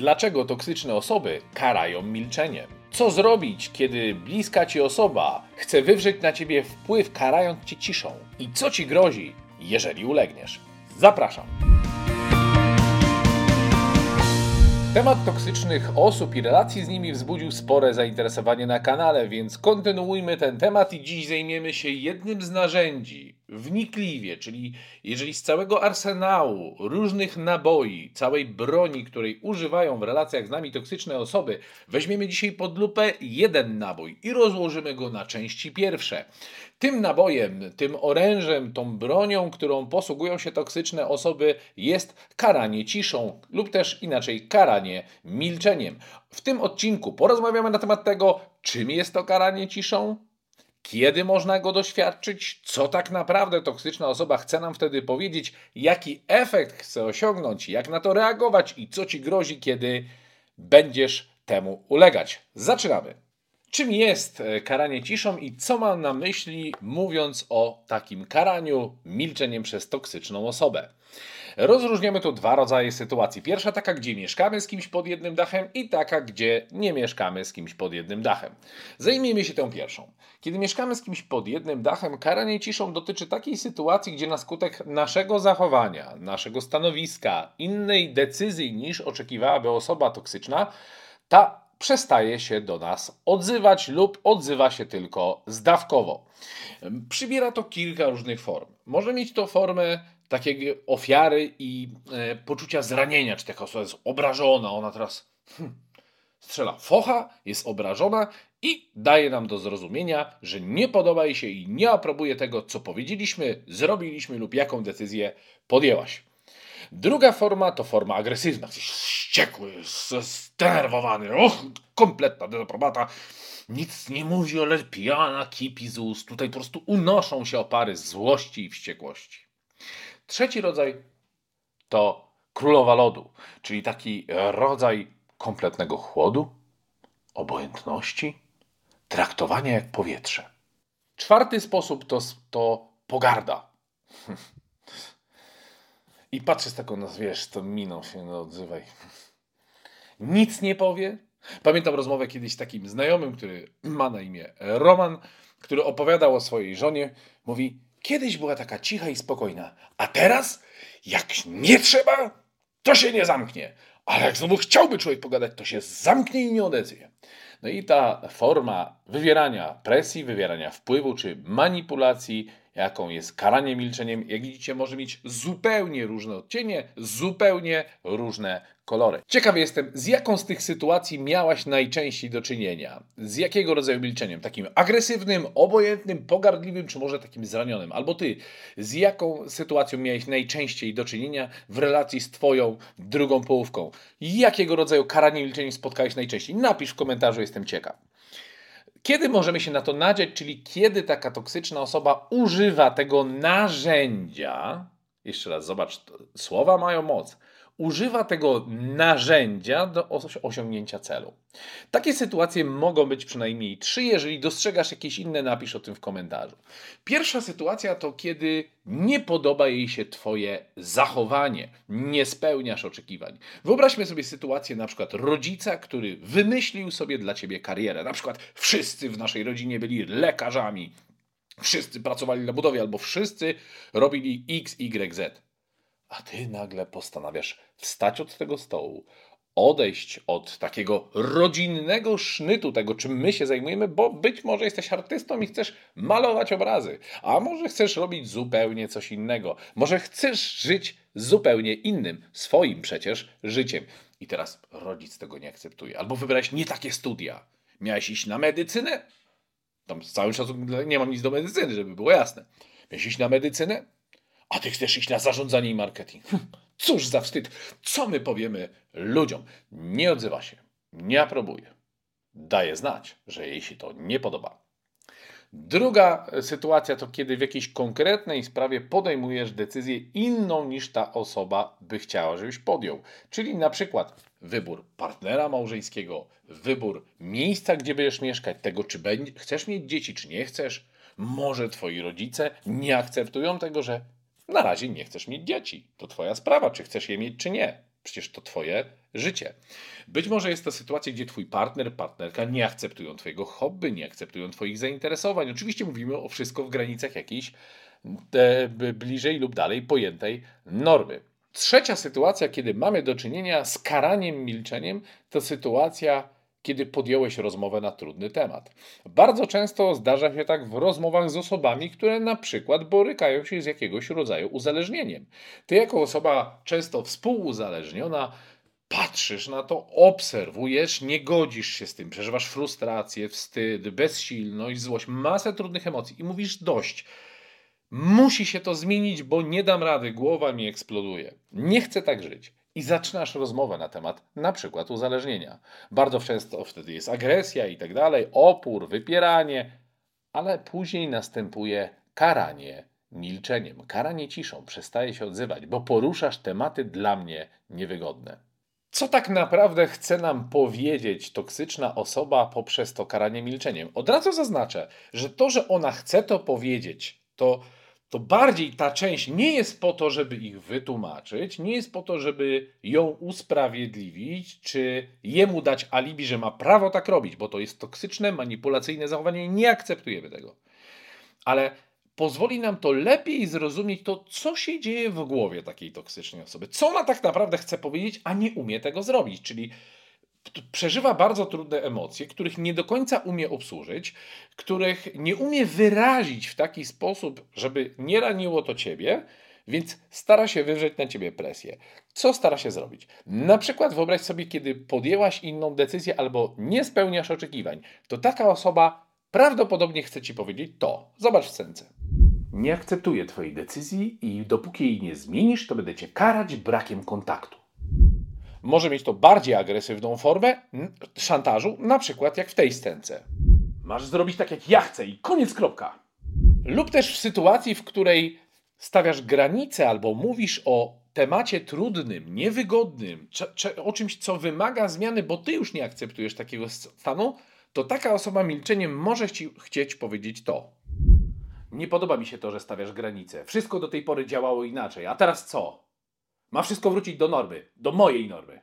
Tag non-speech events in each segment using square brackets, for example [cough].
Dlaczego toksyczne osoby karają milczeniem? Co zrobić, kiedy bliska ci osoba chce wywrzeć na ciebie wpływ, karając cię ciszą? I co ci grozi, jeżeli ulegniesz? Zapraszam. Temat toksycznych osób i relacji z nimi wzbudził spore zainteresowanie na kanale, więc kontynuujmy ten temat i dziś zajmiemy się jednym z narzędzi, wnikliwie, czyli jeżeli z całego arsenału różnych naboi, całej broni, której używają w relacjach z nami toksyczne osoby, weźmiemy dzisiaj pod lupę jeden nabój i rozłożymy go na części pierwsze. Tym nabojem, tym orężem, tą bronią, którą posługują się toksyczne osoby, jest karanie ciszą lub też inaczej karanie milczeniem. W tym odcinku porozmawiamy na temat tego, czym jest to karanie ciszą, kiedy można go doświadczyć, co tak naprawdę toksyczna osoba chce nam wtedy powiedzieć, jaki efekt chce osiągnąć, jak na to reagować i co ci grozi, kiedy będziesz temu ulegać. Zaczynamy. Czym jest e, karanie ciszą i co mam na myśli, mówiąc o takim karaniu milczeniem przez toksyczną osobę? Rozróżniamy tu dwa rodzaje sytuacji. Pierwsza taka, gdzie mieszkamy z kimś pod jednym dachem i taka, gdzie nie mieszkamy z kimś pod jednym dachem. Zajmijmy się tą pierwszą. Kiedy mieszkamy z kimś pod jednym dachem, karanie ciszą dotyczy takiej sytuacji, gdzie na skutek naszego zachowania, naszego stanowiska, innej decyzji niż oczekiwałaby osoba toksyczna, ta przestaje się do nas odzywać lub odzywa się tylko zdawkowo. Przybiera to kilka różnych form. Może mieć to formę takiej ofiary i e, poczucia zranienia, czy taka osoba jest obrażona, ona teraz hmm, strzela focha, jest obrażona i daje nam do zrozumienia, że nie podoba jej się i nie aprobuje tego, co powiedzieliśmy, zrobiliśmy lub jaką decyzję podjęłaś. Druga forma to forma agresywna. Jesteś wściekły, zdenerwowany, och, kompletna dezaprobata. Nic nie mówi, ale pijana kipi z ust. Tutaj po prostu unoszą się opary złości i wściekłości. Trzeci rodzaj to królowa lodu, czyli taki rodzaj kompletnego chłodu, obojętności, traktowania jak powietrze. Czwarty sposób to, to pogarda. [laughs] I patrzy z taką, no wiesz, tą miną się, no odzywaj. Nic nie powie. Pamiętam rozmowę kiedyś z takim znajomym, który ma na imię Roman, który opowiadał o swojej żonie. Mówi, kiedyś była taka cicha i spokojna, a teraz, jak nie trzeba, to się nie zamknie. Ale jak znowu chciałby człowiek pogadać, to się zamknie i nie odezwie. No i ta forma wywierania presji, wywierania wpływu czy manipulacji jaką jest karanie milczeniem, jak widzicie, może mieć zupełnie różne odcienie, zupełnie różne kolory. Ciekawy jestem, z jaką z tych sytuacji miałaś najczęściej do czynienia? Z jakiego rodzaju milczeniem? Takim agresywnym, obojętnym, pogardliwym, czy może takim zranionym? Albo ty, z jaką sytuacją miałeś najczęściej do czynienia w relacji z twoją drugą połówką? Jakiego rodzaju karanie milczeniem spotkałeś najczęściej? Napisz w komentarzu, jestem ciekaw. Kiedy możemy się na to nadziać, czyli kiedy taka toksyczna osoba używa tego narzędzia, jeszcze raz zobacz, słowa mają moc, używa tego narzędzia do osiągnięcia celu. Takie sytuacje mogą być przynajmniej trzy. Jeżeli dostrzegasz jakieś inne, napisz o tym w komentarzu. Pierwsza sytuacja to kiedy nie podoba jej się Twoje zachowanie, nie spełniasz oczekiwań. Wyobraźmy sobie sytuację na przykład rodzica, który wymyślił sobie dla Ciebie karierę. Na przykład wszyscy w naszej rodzinie byli lekarzami, wszyscy pracowali na budowie albo wszyscy robili X, Y, Z a ty nagle postanawiasz wstać od tego stołu, odejść od takiego rodzinnego sznytu, tego czym my się zajmujemy, bo być może jesteś artystą i chcesz malować obrazy, a może chcesz robić zupełnie coś innego, może chcesz żyć zupełnie innym, swoim przecież życiem. I teraz rodzic tego nie akceptuje. Albo wybrałeś nie takie studia. Miałeś iść na medycynę? Tam z całym szacunkiem nie mam nic do medycyny, żeby było jasne. Miałeś iść na medycynę? a ty chcesz iść na zarządzanie i marketing. Cóż za wstyd. Co my powiemy ludziom? Nie odzywa się, nie aprobuje. Daje znać, że jej się to nie podoba. Druga sytuacja to kiedy w jakiejś konkretnej sprawie podejmujesz decyzję inną niż ta osoba by chciała, żebyś podjął. Czyli na przykład wybór partnera małżeńskiego, wybór miejsca, gdzie będziesz mieszkać, tego czy chcesz mieć dzieci, czy nie chcesz. Może twoi rodzice nie akceptują tego, że na razie nie chcesz mieć dzieci. To twoja sprawa, czy chcesz je mieć, czy nie. Przecież to twoje życie. Być może jest to sytuacja, gdzie twój partner, partnerka nie akceptują twojego hobby, nie akceptują twoich zainteresowań. Oczywiście mówimy o wszystko w granicach jakiejś e, bliżej lub dalej pojętej normy. Trzecia sytuacja, kiedy mamy do czynienia z karaniem milczeniem, to sytuacja, kiedy podjąłeś rozmowę na trudny temat. Bardzo często zdarza się tak w rozmowach z osobami, które na przykład borykają się z jakiegoś rodzaju uzależnieniem. Ty, jako osoba często współuzależniona, patrzysz na to, obserwujesz, nie godzisz się z tym, przeżywasz frustrację, wstyd, bezsilność, złość, masę trudnych emocji i mówisz dość. Musi się to zmienić, bo nie dam rady, głowa mi eksploduje. Nie chcę tak żyć. I zaczynasz rozmowę na temat na przykład uzależnienia. Bardzo często wtedy jest agresja i tak dalej, opór, wypieranie, ale później następuje karanie milczeniem, karanie ciszą, przestaje się odzywać, bo poruszasz tematy dla mnie niewygodne. Co tak naprawdę chce nam powiedzieć toksyczna osoba poprzez to karanie milczeniem? Od razu zaznaczę, że to, że ona chce to powiedzieć, to to bardziej ta część nie jest po to, żeby ich wytłumaczyć, nie jest po to, żeby ją usprawiedliwić, czy jemu dać alibi, że ma prawo tak robić, bo to jest toksyczne, manipulacyjne zachowanie, nie akceptujemy tego. Ale pozwoli nam to lepiej zrozumieć to, co się dzieje w głowie takiej toksycznej osoby, co ona tak naprawdę chce powiedzieć, a nie umie tego zrobić, czyli przeżywa bardzo trudne emocje, których nie do końca umie obsłużyć, których nie umie wyrazić w taki sposób, żeby nie raniło to ciebie, więc stara się wywrzeć na ciebie presję. Co stara się zrobić? Na przykład wyobraź sobie, kiedy podjęłaś inną decyzję albo nie spełniasz oczekiwań, to taka osoba prawdopodobnie chce ci powiedzieć to. Zobacz w scence. Nie akceptuję twojej decyzji i dopóki jej nie zmienisz, to będę cię karać brakiem kontaktu. Może mieć to bardziej agresywną formę szantażu, na przykład jak w tej scence. Masz zrobić tak, jak ja chcę i koniec, kropka. Lub też w sytuacji, w której stawiasz granice albo mówisz o temacie trudnym, niewygodnym, o czymś, co wymaga zmiany, bo ty już nie akceptujesz takiego stanu, to taka osoba milczeniem może ci chcieć powiedzieć to. Nie podoba mi się to, że stawiasz granice. Wszystko do tej pory działało inaczej. A teraz co? Ma wszystko wrócić do normy, do mojej normy.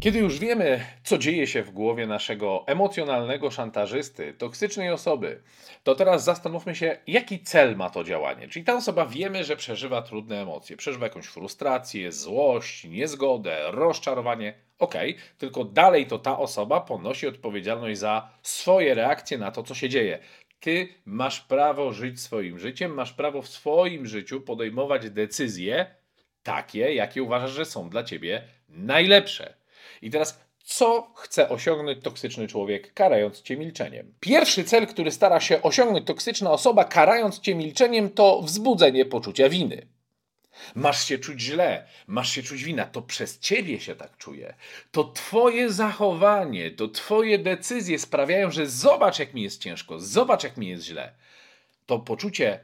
Kiedy już wiemy, co dzieje się w głowie naszego emocjonalnego szantażysty, toksycznej osoby, to teraz zastanówmy się, jaki cel ma to działanie. Czyli ta osoba wiemy, że przeżywa trudne emocje, przeżywa jakąś frustrację, złość, niezgodę, rozczarowanie. Ok, tylko dalej to ta osoba ponosi odpowiedzialność za swoje reakcje na to, co się dzieje. Ty masz prawo żyć swoim życiem, masz prawo w swoim życiu podejmować decyzje, takie, jakie uważasz, że są dla ciebie najlepsze. I teraz co chce osiągnąć toksyczny człowiek, karając cię milczeniem? Pierwszy cel, który stara się osiągnąć toksyczna osoba, karając cię milczeniem, to wzbudzenie poczucia winy. Masz się czuć źle, masz się czuć wina, to przez ciebie się tak czuje. To twoje zachowanie, to twoje decyzje sprawiają, że zobacz, jak mi jest ciężko, zobacz, jak mi jest źle. To poczucie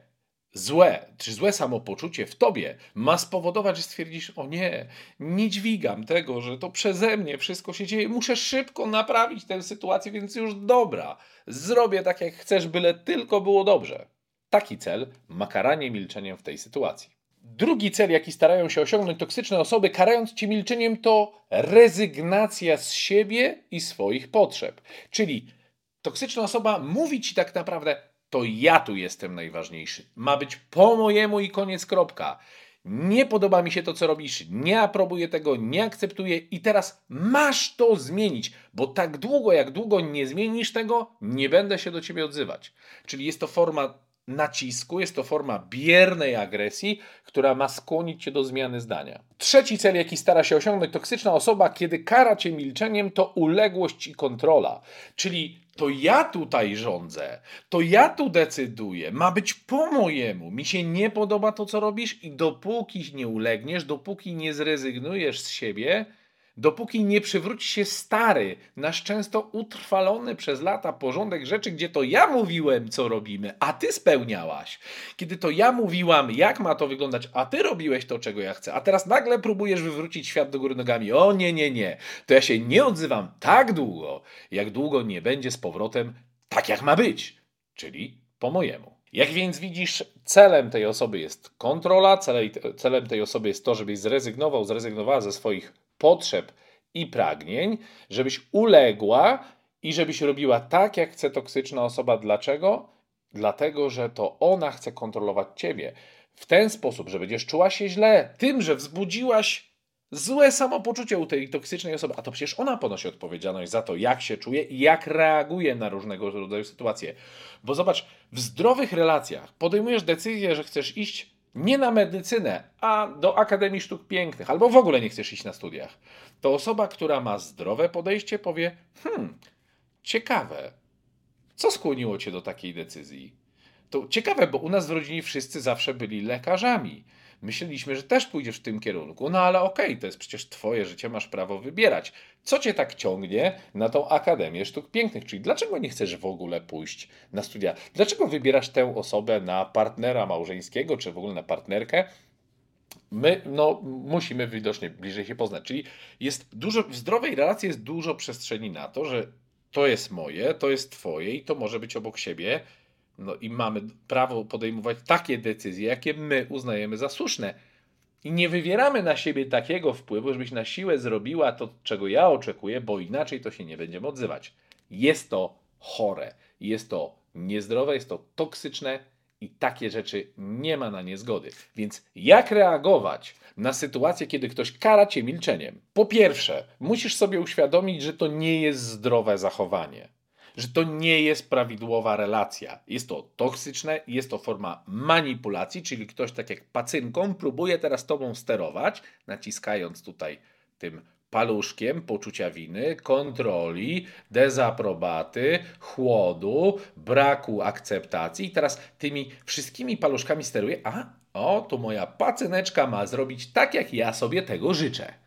złe, czy złe samopoczucie w tobie ma spowodować, że stwierdzisz: O nie, nie dźwigam tego, że to przeze mnie wszystko się dzieje, muszę szybko naprawić tę sytuację, więc już dobra, zrobię tak jak chcesz, byle tylko było dobrze. Taki cel ma karanie milczeniem w tej sytuacji. Drugi cel, jaki starają się osiągnąć toksyczne osoby, karając cię milczeniem, to rezygnacja z siebie i swoich potrzeb. Czyli toksyczna osoba mówi ci tak naprawdę: to ja tu jestem najważniejszy. Ma być po mojemu i koniec kropka. Nie podoba mi się to, co robisz, nie aprobuję tego, nie akceptuję i teraz masz to zmienić, bo tak długo, jak długo nie zmienisz tego, nie będę się do ciebie odzywać. Czyli jest to forma nacisku, jest to forma biernej agresji, która ma skłonić cię do zmiany zdania. Trzeci cel, jaki stara się osiągnąć toksyczna osoba, kiedy kara cię milczeniem, to uległość i kontrola. Czyli to ja tutaj rządzę, to ja tu decyduję, ma być po mojemu. Mi się nie podoba to, co robisz, i dopóki nie ulegniesz, dopóki nie zrezygnujesz z siebie, Dopóki nie przywróci się stary, nasz często utrwalony przez lata porządek rzeczy, gdzie to ja mówiłem, co robimy, a ty spełniałaś. Kiedy to ja mówiłam, jak ma to wyglądać, a ty robiłeś to, czego ja chcę, a teraz nagle próbujesz wywrócić świat do góry nogami. O nie, nie, nie. To ja się nie odzywam tak długo, jak długo nie będzie z powrotem tak, jak ma być, czyli po mojemu. Jak więc widzisz, celem tej osoby jest kontrola, celem tej osoby jest to, żebyś zrezygnował, zrezygnowała ze swoich potrzeb i pragnień, żebyś uległa i żebyś robiła tak, jak chce toksyczna osoba. Dlaczego? Dlatego, że to ona chce kontrolować ciebie. W ten sposób, że będziesz czuła się źle, tym, że wzbudziłaś złe samopoczucie u tej toksycznej osoby, a to przecież ona ponosi odpowiedzialność za to, jak się czuje i jak reaguje na różnego rodzaju sytuacje. Bo zobacz, w zdrowych relacjach podejmujesz decyzję, że chcesz iść nie na medycynę, a do Akademii Sztuk Pięknych, albo w ogóle nie chcesz iść na studiach. To osoba, która ma zdrowe podejście, powie: Hmm, ciekawe, co skłoniło cię do takiej decyzji? To ciekawe, bo u nas w rodzinie wszyscy zawsze byli lekarzami. Myśleliśmy, że też pójdziesz w tym kierunku, no ale okej, okay, to jest przecież twoje życie, masz prawo wybierać. Co cię tak ciągnie na tą Akademię Sztuk Pięknych? Czyli dlaczego nie chcesz w ogóle pójść na studia? Dlaczego wybierasz tę osobę na partnera małżeńskiego, czy w ogóle na partnerkę? My no, musimy widocznie bliżej się poznać. Czyli jest dużo, w zdrowej relacji jest dużo przestrzeni na to, że to jest moje, to jest twoje i to może być obok siebie no i mamy prawo podejmować takie decyzje, jakie my uznajemy za słuszne. I nie wywieramy na siebie takiego wpływu, żebyś na siłę zrobiła to, czego ja oczekuję, bo inaczej to się nie będziemy odzywać. Jest to chore, jest to niezdrowe, jest to toksyczne i takie rzeczy nie ma na nie zgody. Więc jak reagować na sytuację, kiedy ktoś kara cię milczeniem? Po pierwsze, musisz sobie uświadomić, że to nie jest zdrowe zachowanie że to nie jest prawidłowa relacja. Jest to toksyczne, jest to forma manipulacji, czyli ktoś tak jak pacynką próbuje teraz tobą sterować, naciskając tutaj tym paluszkiem poczucia winy, kontroli, dezaprobaty, chłodu, braku akceptacji. I teraz tymi wszystkimi paluszkami steruje, a o, to moja pacyneczka ma zrobić tak, jak ja sobie tego życzę.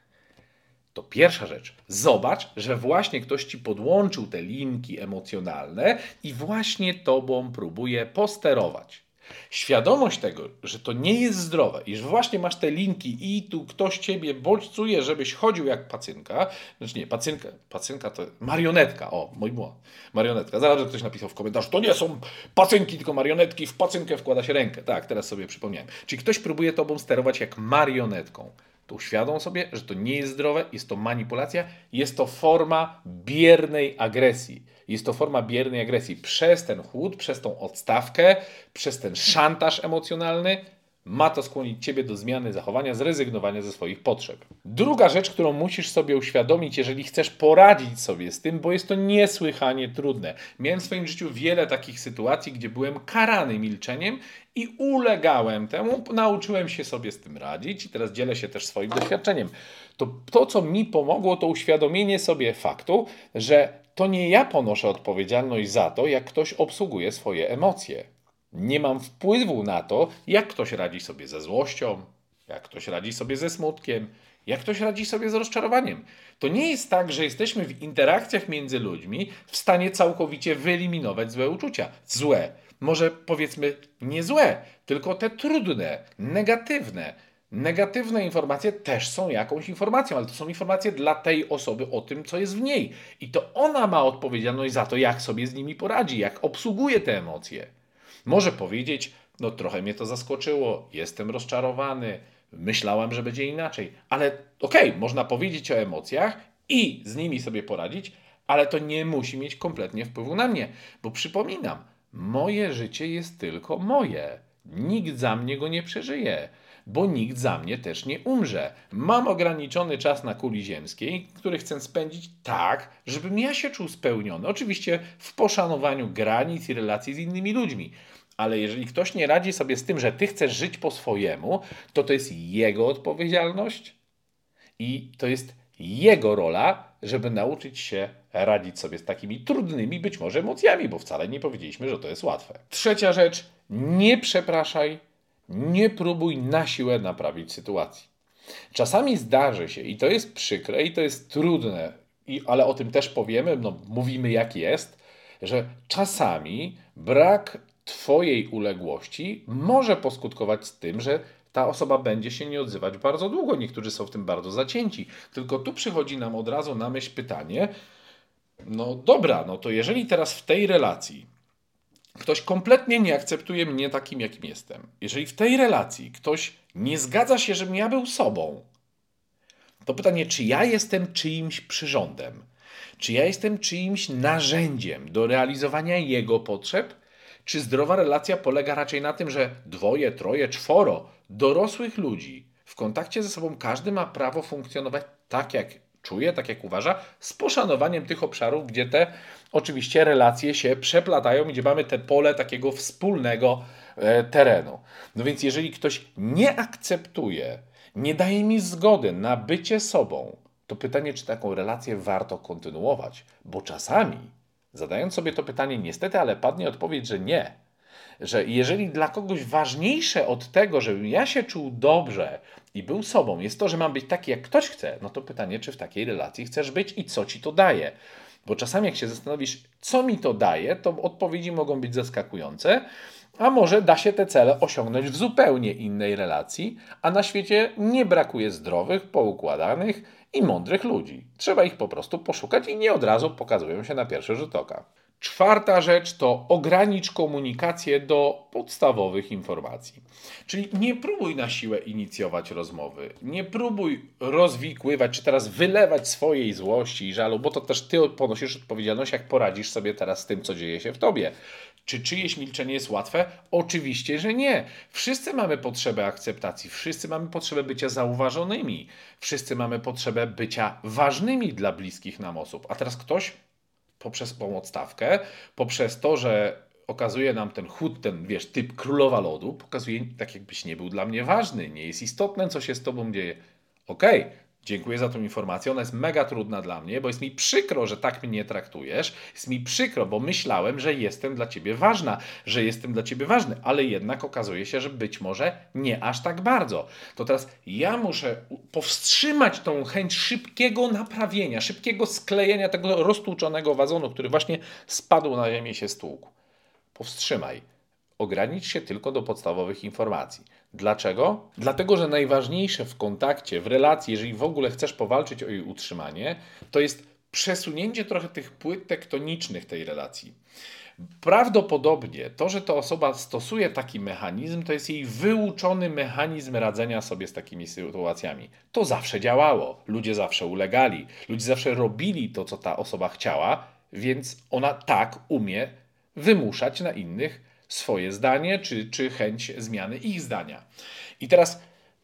To pierwsza rzecz. Zobacz, że właśnie ktoś ci podłączył te linki emocjonalne i właśnie tobą próbuje posterować. Świadomość tego, że to nie jest zdrowe i że właśnie masz te linki i tu ktoś ciebie bodźcuje, żebyś chodził jak pacynka, znaczy nie, pacynka, pacynka to marionetka, o, mój błąd, marionetka. Zaraz ktoś napisał w komentarzu, to nie są pacynki, tylko marionetki, w pacynkę wkłada się rękę. Tak, teraz sobie przypomniałem. Czyli ktoś próbuje tobą sterować jak marionetką to uświadom sobie, że to nie jest zdrowe, jest to manipulacja, jest to forma biernej agresji. Jest to forma biernej agresji przez ten chłód, przez tą odstawkę, przez ten szantaż emocjonalny, ma to skłonić Ciebie do zmiany zachowania, zrezygnowania ze swoich potrzeb. Druga rzecz, którą musisz sobie uświadomić, jeżeli chcesz poradzić sobie z tym, bo jest to niesłychanie trudne. Miałem w swoim życiu wiele takich sytuacji, gdzie byłem karany milczeniem i ulegałem temu, nauczyłem się sobie z tym radzić i teraz dzielę się też swoim doświadczeniem. To, to co mi pomogło, to uświadomienie sobie faktu, że to nie ja ponoszę odpowiedzialność za to, jak ktoś obsługuje swoje emocje. Nie mam wpływu na to, jak ktoś radzi sobie ze złością, jak ktoś radzi sobie ze smutkiem, jak ktoś radzi sobie z rozczarowaniem. To nie jest tak, że jesteśmy w interakcjach między ludźmi w stanie całkowicie wyeliminować złe uczucia. Złe. Może powiedzmy nie złe, tylko te trudne, negatywne. Negatywne informacje też są jakąś informacją, ale to są informacje dla tej osoby o tym, co jest w niej. I to ona ma odpowiedzialność za to, jak sobie z nimi poradzi, jak obsługuje te emocje. Może powiedzieć, no trochę mnie to zaskoczyło, jestem rozczarowany, myślałem, że będzie inaczej. Ale okej, okay, można powiedzieć o emocjach i z nimi sobie poradzić, ale to nie musi mieć kompletnie wpływu na mnie, bo przypominam, moje życie jest tylko moje. Nikt za mnie go nie przeżyje, bo nikt za mnie też nie umrze. Mam ograniczony czas na kuli ziemskiej, który chcę spędzić tak, żebym ja się czuł spełniony. Oczywiście w poszanowaniu granic i relacji z innymi ludźmi ale jeżeli ktoś nie radzi sobie z tym, że ty chcesz żyć po swojemu, to to jest jego odpowiedzialność i to jest jego rola, żeby nauczyć się radzić sobie z takimi trudnymi być może emocjami, bo wcale nie powiedzieliśmy, że to jest łatwe. Trzecia rzecz, nie przepraszaj, nie próbuj na siłę naprawić sytuacji. Czasami zdarzy się, i to jest przykre, i to jest trudne, i, ale o tym też powiemy, no, mówimy jak jest, że czasami brak Twojej uległości może poskutkować z tym, że ta osoba będzie się nie odzywać bardzo długo. Niektórzy są w tym bardzo zacięci. Tylko tu przychodzi nam od razu na myśl pytanie: no dobra, no to jeżeli teraz w tej relacji ktoś kompletnie nie akceptuje mnie takim, jakim jestem, jeżeli w tej relacji ktoś nie zgadza się, żebym ja był sobą, To pytanie, czy ja jestem czyimś przyrządem? Czy ja jestem czyimś narzędziem do realizowania jego potrzeb? Czy zdrowa relacja polega raczej na tym, że dwoje, troje, czworo dorosłych ludzi w kontakcie ze sobą każdy ma prawo funkcjonować tak, jak czuje, tak jak uważa, z poszanowaniem tych obszarów, gdzie te oczywiście relacje się przeplatają, gdzie mamy te pole takiego wspólnego e, terenu. No więc jeżeli ktoś nie akceptuje, nie daje mi zgody na bycie sobą, to pytanie, czy taką relację warto kontynuować, bo czasami, zadając sobie to pytanie, niestety, ale padnie odpowiedź, że nie. Że jeżeli dla kogoś ważniejsze od tego, żebym ja się czuł dobrze i był sobą, jest to, że mam być taki, jak ktoś chce, no to pytanie, czy w takiej relacji chcesz być i co ci to daje. Bo czasami, jak się zastanowisz, co mi to daje, to odpowiedzi mogą być zaskakujące. A może da się te cele osiągnąć w zupełnie innej relacji, a na świecie nie brakuje zdrowych, poukładanych i mądrych ludzi. Trzeba ich po prostu poszukać i nie od razu pokazują się na pierwszy rzut oka. Czwarta rzecz to ogranicz komunikację do podstawowych informacji. Czyli nie próbuj na siłę inicjować rozmowy, nie próbuj rozwikływać, czy teraz wylewać swojej złości i żalu, bo to też ty ponosisz odpowiedzialność, jak poradzisz sobie teraz z tym, co dzieje się w tobie. Czy czyjeś milczenie jest łatwe? Oczywiście, że nie. Wszyscy mamy potrzebę akceptacji, wszyscy mamy potrzebę bycia zauważonymi, wszyscy mamy potrzebę bycia ważnymi dla bliskich nam osób. A teraz ktoś poprzez tą odstawkę, poprzez to, że okazuje nam ten chód, ten wiesz, typ królowa lodu, pokazuje tak, jakbyś nie był dla mnie ważny, nie jest istotne, co się z tobą dzieje. Okej, okay, Dziękuję za tą informację. Ona jest mega trudna dla mnie, bo jest mi przykro, że tak mnie traktujesz. Jest mi przykro, bo myślałem, że jestem dla ciebie ważna, że jestem dla ciebie ważny, ale jednak okazuje się, że być może nie aż tak bardzo. To teraz ja muszę powstrzymać tą chęć szybkiego naprawienia, szybkiego sklejenia tego roztłuczonego wazonu, który właśnie spadł na ziemię i się stłukł. Powstrzymaj. Ogranicz się tylko do podstawowych informacji. Dlaczego? Dlatego, że najważniejsze w kontakcie, w relacji, jeżeli w ogóle chcesz powalczyć o jej utrzymanie, to jest przesunięcie trochę tych płyt tektonicznych tej relacji. Prawdopodobnie to, że ta osoba stosuje taki mechanizm, to jest jej wyuczony mechanizm radzenia sobie z takimi sytuacjami. To zawsze działało. Ludzie zawsze ulegali, ludzie zawsze robili to, co ta osoba chciała, więc ona tak umie wymuszać na innych swoje zdanie, czy, czy chęć zmiany ich zdania. I teraz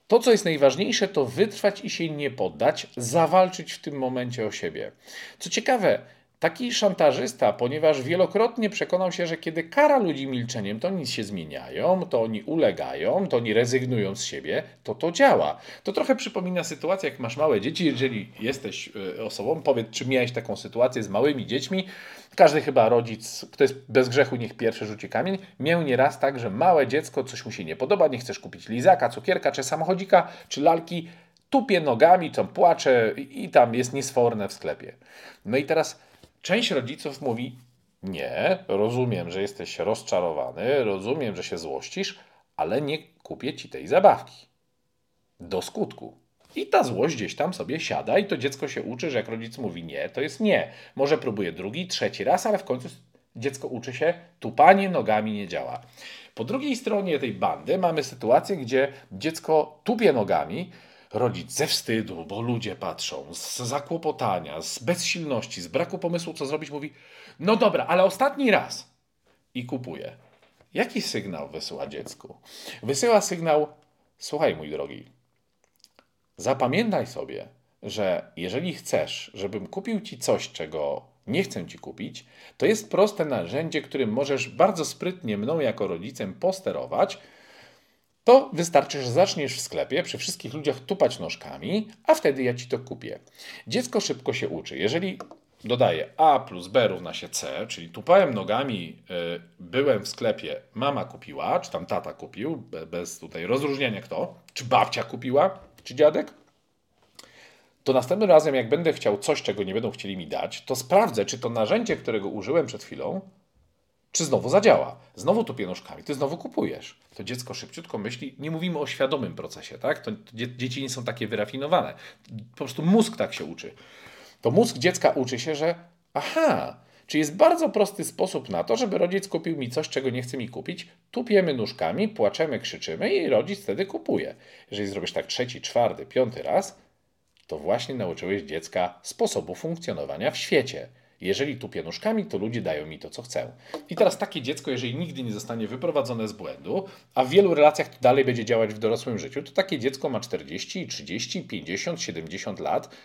to, co jest najważniejsze, to wytrwać i się nie poddać, zawalczyć w tym momencie o siebie. Co ciekawe, taki szantażysta, ponieważ wielokrotnie przekonał się, że kiedy kara ludzi milczeniem, to oni się zmieniają, to oni ulegają, to oni rezygnują z siebie, to to działa. To trochę przypomina sytuację, jak masz małe dzieci, jeżeli jesteś e, osobą, powiedz, czy miałeś taką sytuację z małymi dziećmi, każdy chyba rodzic, kto jest bez grzechu, niech pierwszy rzuci kamień, miał nieraz tak, że małe dziecko, coś mu się nie podoba, nie chcesz kupić lizaka, cukierka, czy samochodzika, czy lalki, tupie nogami, tam płacze i tam jest niesforne w sklepie. No i teraz część rodziców mówi, nie, rozumiem, że jesteś rozczarowany, rozumiem, że się złościsz, ale nie kupię ci tej zabawki. Do skutku. I ta złość gdzieś tam sobie siada i to dziecko się uczy, że jak rodzic mówi nie, to jest nie. Może próbuje drugi, trzeci raz, ale w końcu dziecko uczy się, tupanie nogami nie działa. Po drugiej stronie tej bandy mamy sytuację, gdzie dziecko tupie nogami, rodzic ze wstydu, bo ludzie patrzą, z zakłopotania, z bezsilności, z braku pomysłu, co zrobić, mówi: No dobra, ale ostatni raz. I kupuje. Jaki sygnał wysyła dziecku? Wysyła sygnał: Słuchaj, mój drogi, Zapamiętaj sobie, że jeżeli chcesz, żebym kupił ci coś, czego nie chcę ci kupić, to jest proste narzędzie, którym możesz bardzo sprytnie mną jako rodzicem posterować. To wystarczy, że zaczniesz w sklepie przy wszystkich ludziach tupać nóżkami, a wtedy ja ci to kupię. Dziecko szybko się uczy. Jeżeli dodaję A plus B równa się C, czyli tupałem nogami, y, byłem w sklepie, mama kupiła, czy tam tata kupił, bez tutaj rozróżniania kto, czy babcia kupiła, czy dziadek, to następnym razem, jak będę chciał coś, czego nie będą chcieli mi dać, to sprawdzę, czy to narzędzie, którego użyłem przed chwilą, czy znowu zadziała. Znowu tu nóżkami, ty znowu kupujesz. To dziecko szybciutko myśli, nie mówimy o świadomym procesie, tak? To dzieci nie są takie wyrafinowane. Po prostu mózg tak się uczy. To mózg dziecka uczy się, że aha, czy jest bardzo prosty sposób na to, żeby rodzic kupił mi coś, czego nie chce mi kupić. Tupiemy nóżkami, płaczemy, krzyczymy i rodzic wtedy kupuje. Jeżeli zrobisz tak trzeci, czwarty, piąty raz, to właśnie nauczyłeś dziecka sposobu funkcjonowania w świecie. Jeżeli tupię nóżkami, to ludzie dają mi to, co chcę. I teraz takie dziecko, jeżeli nigdy nie zostanie wyprowadzone z błędu, a w wielu relacjach to dalej będzie działać w dorosłym życiu, to takie dziecko ma 40, 30, 50, 70 lat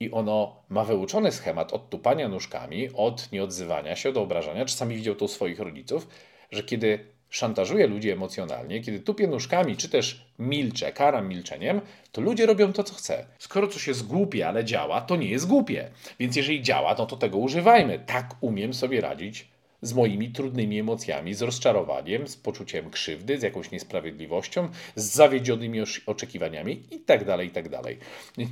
i ono ma wyuczony schemat od tupania nóżkami, od nieodzywania się, od obrażania. Czasami widział to u swoich rodziców, że kiedy szantażuje ludzi emocjonalnie, kiedy tupie nóżkami, czy też milczę, karam milczeniem, to ludzie robią to, co chce. Skoro coś jest głupie, ale działa, to nie jest głupie. Więc jeżeli działa, no to tego używajmy. Tak umiem sobie radzić z moimi trudnymi emocjami, z rozczarowaniem, z poczuciem krzywdy, z jakąś niesprawiedliwością, z zawiedzionymi oczekiwaniami itd., tak itd. Tak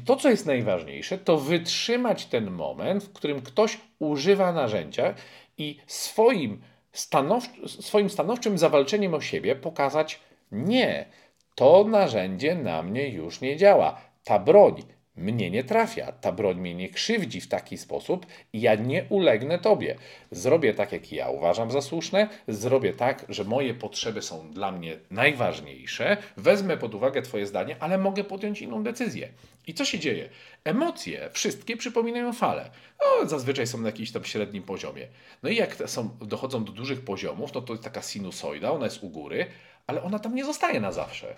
to, co jest najważniejsze, to wytrzymać ten moment, w którym ktoś używa narzędzia i swoim stanow, swoim stanowczym zawalczeniem o siebie pokazać: nie, to narzędzie na mnie już nie działa. Ta broń mnie nie trafia, ta broń mnie nie krzywdzi w taki sposób i ja nie ulegnę Tobie. Zrobię tak, jak ja uważam za słuszne, zrobię tak, że moje potrzeby są dla mnie najważniejsze, wezmę pod uwagę Twoje zdanie, ale mogę podjąć inną decyzję. I co się dzieje? Emocje wszystkie przypominają fale. No, zazwyczaj są na jakimś tam średnim poziomie. No i jak są, dochodzą do dużych poziomów, no to jest taka sinusoida, ona jest u góry, ale ona tam nie zostaje na zawsze.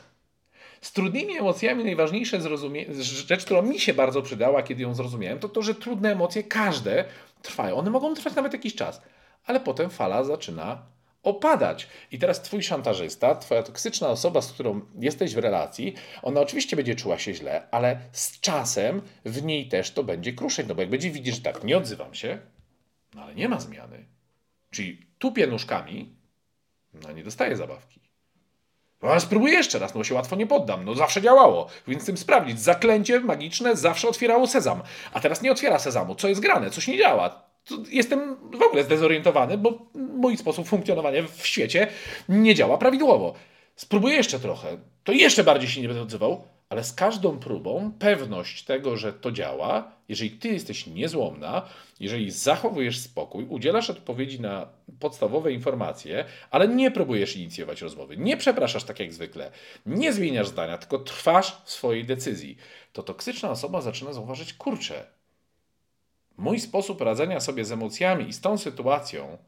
Z trudnymi emocjami najważniejsza rzecz, która mi się bardzo przydała, kiedy ją zrozumiałem, to to, że trudne emocje, każde, trwają. One mogą trwać nawet jakiś czas, ale potem fala zaczyna opadać. I teraz twój szantażysta, twoja toksyczna osoba, z którą jesteś w relacji, ona oczywiście będzie czuła się źle, ale z czasem w niej też to będzie kruszyć. No bo jak będzie widzieć, że tak, nie odzywam się, no ale nie ma zmiany. Czyli tupie nóżkami, no nie dostaje zabawki. No ale spróbuję jeszcze raz, no się łatwo nie poddam. No zawsze działało, więc tym sprawdzić. Zaklęcie magiczne zawsze otwierało sezam. A teraz nie otwiera sezamu. Co jest grane? Coś nie działa. Jestem w ogóle zdezorientowany, bo mój sposób funkcjonowania w świecie nie działa prawidłowo. Spróbuję jeszcze trochę. To jeszcze bardziej się nie będę odzywał ale z każdą próbą pewność tego, że to działa, jeżeli ty jesteś niezłomna, jeżeli zachowujesz spokój, udzielasz odpowiedzi na podstawowe informacje, ale nie próbujesz inicjować rozmowy, nie przepraszasz tak jak zwykle, nie zmieniasz zdania, tylko trwasz w swojej decyzji, to toksyczna osoba zaczyna zauważyć, kurczę, mój sposób radzenia sobie z emocjami i z tą sytuacją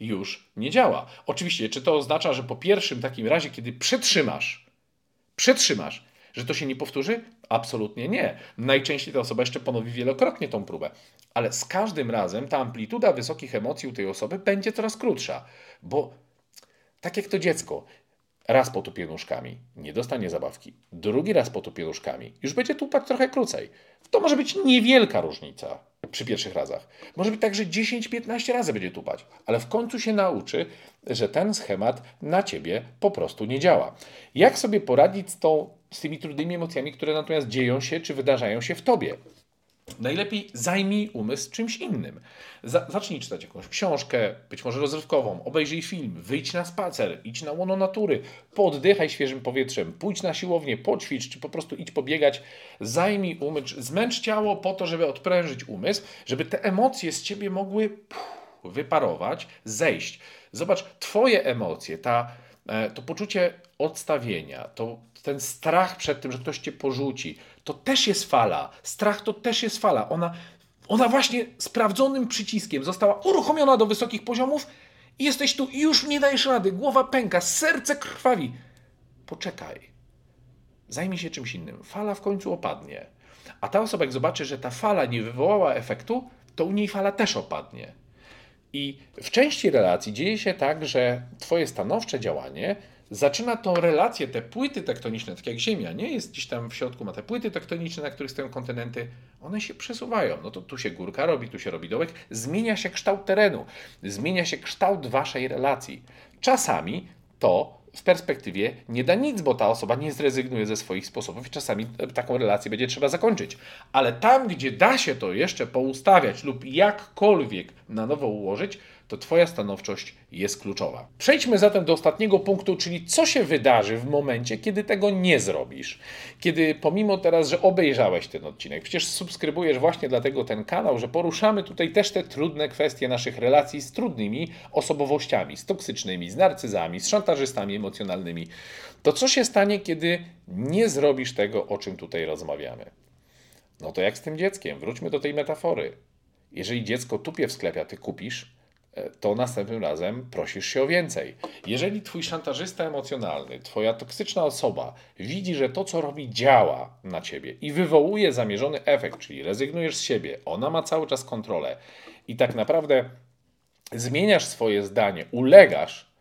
już nie działa. Oczywiście, czy to oznacza, że po pierwszym takim razie, kiedy przetrzymasz, przetrzymasz, że to się nie powtórzy? Absolutnie nie. Najczęściej ta osoba jeszcze ponowi wielokrotnie tą próbę. Ale z każdym razem ta amplituda wysokich emocji u tej osoby będzie coraz krótsza, bo tak jak to dziecko, raz potupie nóżkami, nie dostanie zabawki, drugi raz potupie nóżkami, już będzie tupać trochę krócej. To może być niewielka różnica przy pierwszych razach. Może być tak, że 10-15 razy będzie tupać, ale w końcu się nauczy, że ten schemat na ciebie po prostu nie działa. Jak sobie poradzić z, tą, z tymi trudnymi emocjami, które natomiast dzieją się czy wydarzają się w tobie? Najlepiej zajmij umysł czymś innym. zacznij czytać jakąś książkę, być może rozrywkową, obejrzyj film, wyjdź na spacer, idź na łono natury, poddychaj świeżym powietrzem, pójdź na siłownię, poćwicz, czy po prostu idź pobiegać. Zajmij umysł, zmęcz ciało po to, żeby odprężyć umysł, żeby te emocje z ciebie mogły wyparować, zejść. Zobacz, twoje emocje, ta, e, to poczucie odstawienia, to ten strach przed tym, że ktoś cię porzuci, to też jest fala. Strach to też jest fala. Ona, ona właśnie sprawdzonym przyciskiem została uruchomiona do wysokich poziomów i jesteś tu i już nie dajesz rady. Głowa pęka, serce krwawi. Poczekaj. Zajmij się czymś innym. Fala w końcu opadnie. A ta osoba, jak zobaczy, że ta fala nie wywołała efektu, to u niej fala też opadnie. I w części relacji dzieje się tak, że Twoje stanowcze działanie zaczyna tą relację, te płyty tektoniczne, tak jak Ziemia, nie jest gdzieś tam w środku, ma te płyty tektoniczne, na których stoją kontynenty, one się przesuwają. No to tu się górka robi, tu się robi dołek, zmienia się kształt terenu, zmienia się kształt waszej relacji. Czasami to w perspektywie nie da nic, bo ta osoba nie zrezygnuje ze swoich sposobów i czasami taką relację będzie trzeba zakończyć. Ale tam, gdzie da się to jeszcze poustawiać lub jakkolwiek na nowo ułożyć, to Twoja stanowczość jest kluczowa. Przejdźmy zatem do ostatniego punktu, czyli co się wydarzy w momencie, kiedy tego nie zrobisz. Kiedy pomimo teraz, że obejrzałeś ten odcinek, przecież subskrybujesz właśnie dlatego ten kanał, że poruszamy tutaj też te trudne kwestie naszych relacji z trudnymi osobowościami, z toksycznymi, z narcyzami, z szantażystami emocjonalnymi. To co się stanie, kiedy nie zrobisz tego, o czym tutaj rozmawiamy? No to jak z tym dzieckiem? Wróćmy do tej metafory. Jeżeli dziecko tupie w sklepie, a ty kupisz, to następnym razem prosisz się o więcej. Jeżeli twój szantażysta emocjonalny, twoja toksyczna osoba widzi, że to, co robi, działa na ciebie i wywołuje zamierzony efekt, czyli rezygnujesz z siebie, ona ma cały czas kontrolę i tak naprawdę zmieniasz swoje zdanie, ulegasz,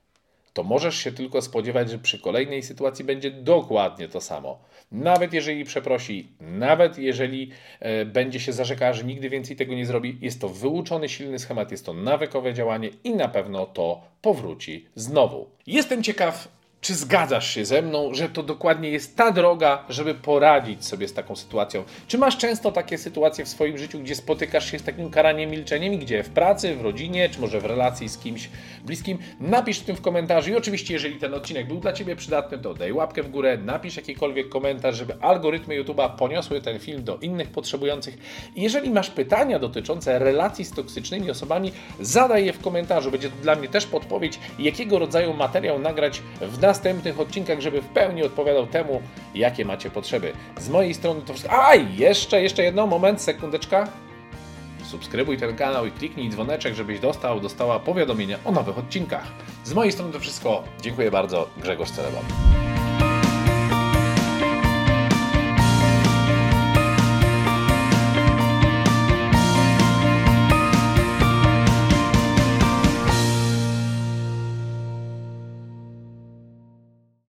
to możesz się tylko spodziewać, że przy kolejnej sytuacji będzie dokładnie to samo. Nawet jeżeli przeprosi, nawet jeżeli e, będzie się zarzekała, że nigdy więcej tego nie zrobi, jest to wyuczony silny schemat, jest to nawykowe działanie i na pewno to powróci znowu. Jestem ciekaw, czy zgadzasz się ze mną, że to dokładnie jest ta droga, żeby poradzić sobie z taką sytuacją? Czy masz często takie sytuacje w swoim życiu, gdzie spotykasz się z takim karaniem milczeniem, gdzie w pracy, w rodzinie, czy może w relacji z kimś bliskim? Napisz w tym w komentarzu i oczywiście, jeżeli ten odcinek był dla Ciebie przydatny, to daj łapkę w górę, napisz jakikolwiek komentarz, żeby algorytmy YouTube'a poniosły ten film do innych potrzebujących. I jeżeli masz pytania dotyczące relacji z toksycznymi osobami, zadaj je w komentarzu. Będzie to dla mnie też podpowiedź, jakiego rodzaju materiał nagrać w nas następnych odcinkach, żeby w pełni odpowiadał temu, jakie macie potrzeby. Z mojej strony to wszystko. A, jeszcze, jeszcze jedno, moment, sekundeczka. Subskrybuj ten kanał i kliknij dzwoneczek, żebyś dostał, dostała powiadomienia o nowych odcinkach. Z mojej strony to wszystko. Dziękuję bardzo. Grzegorz Celebon.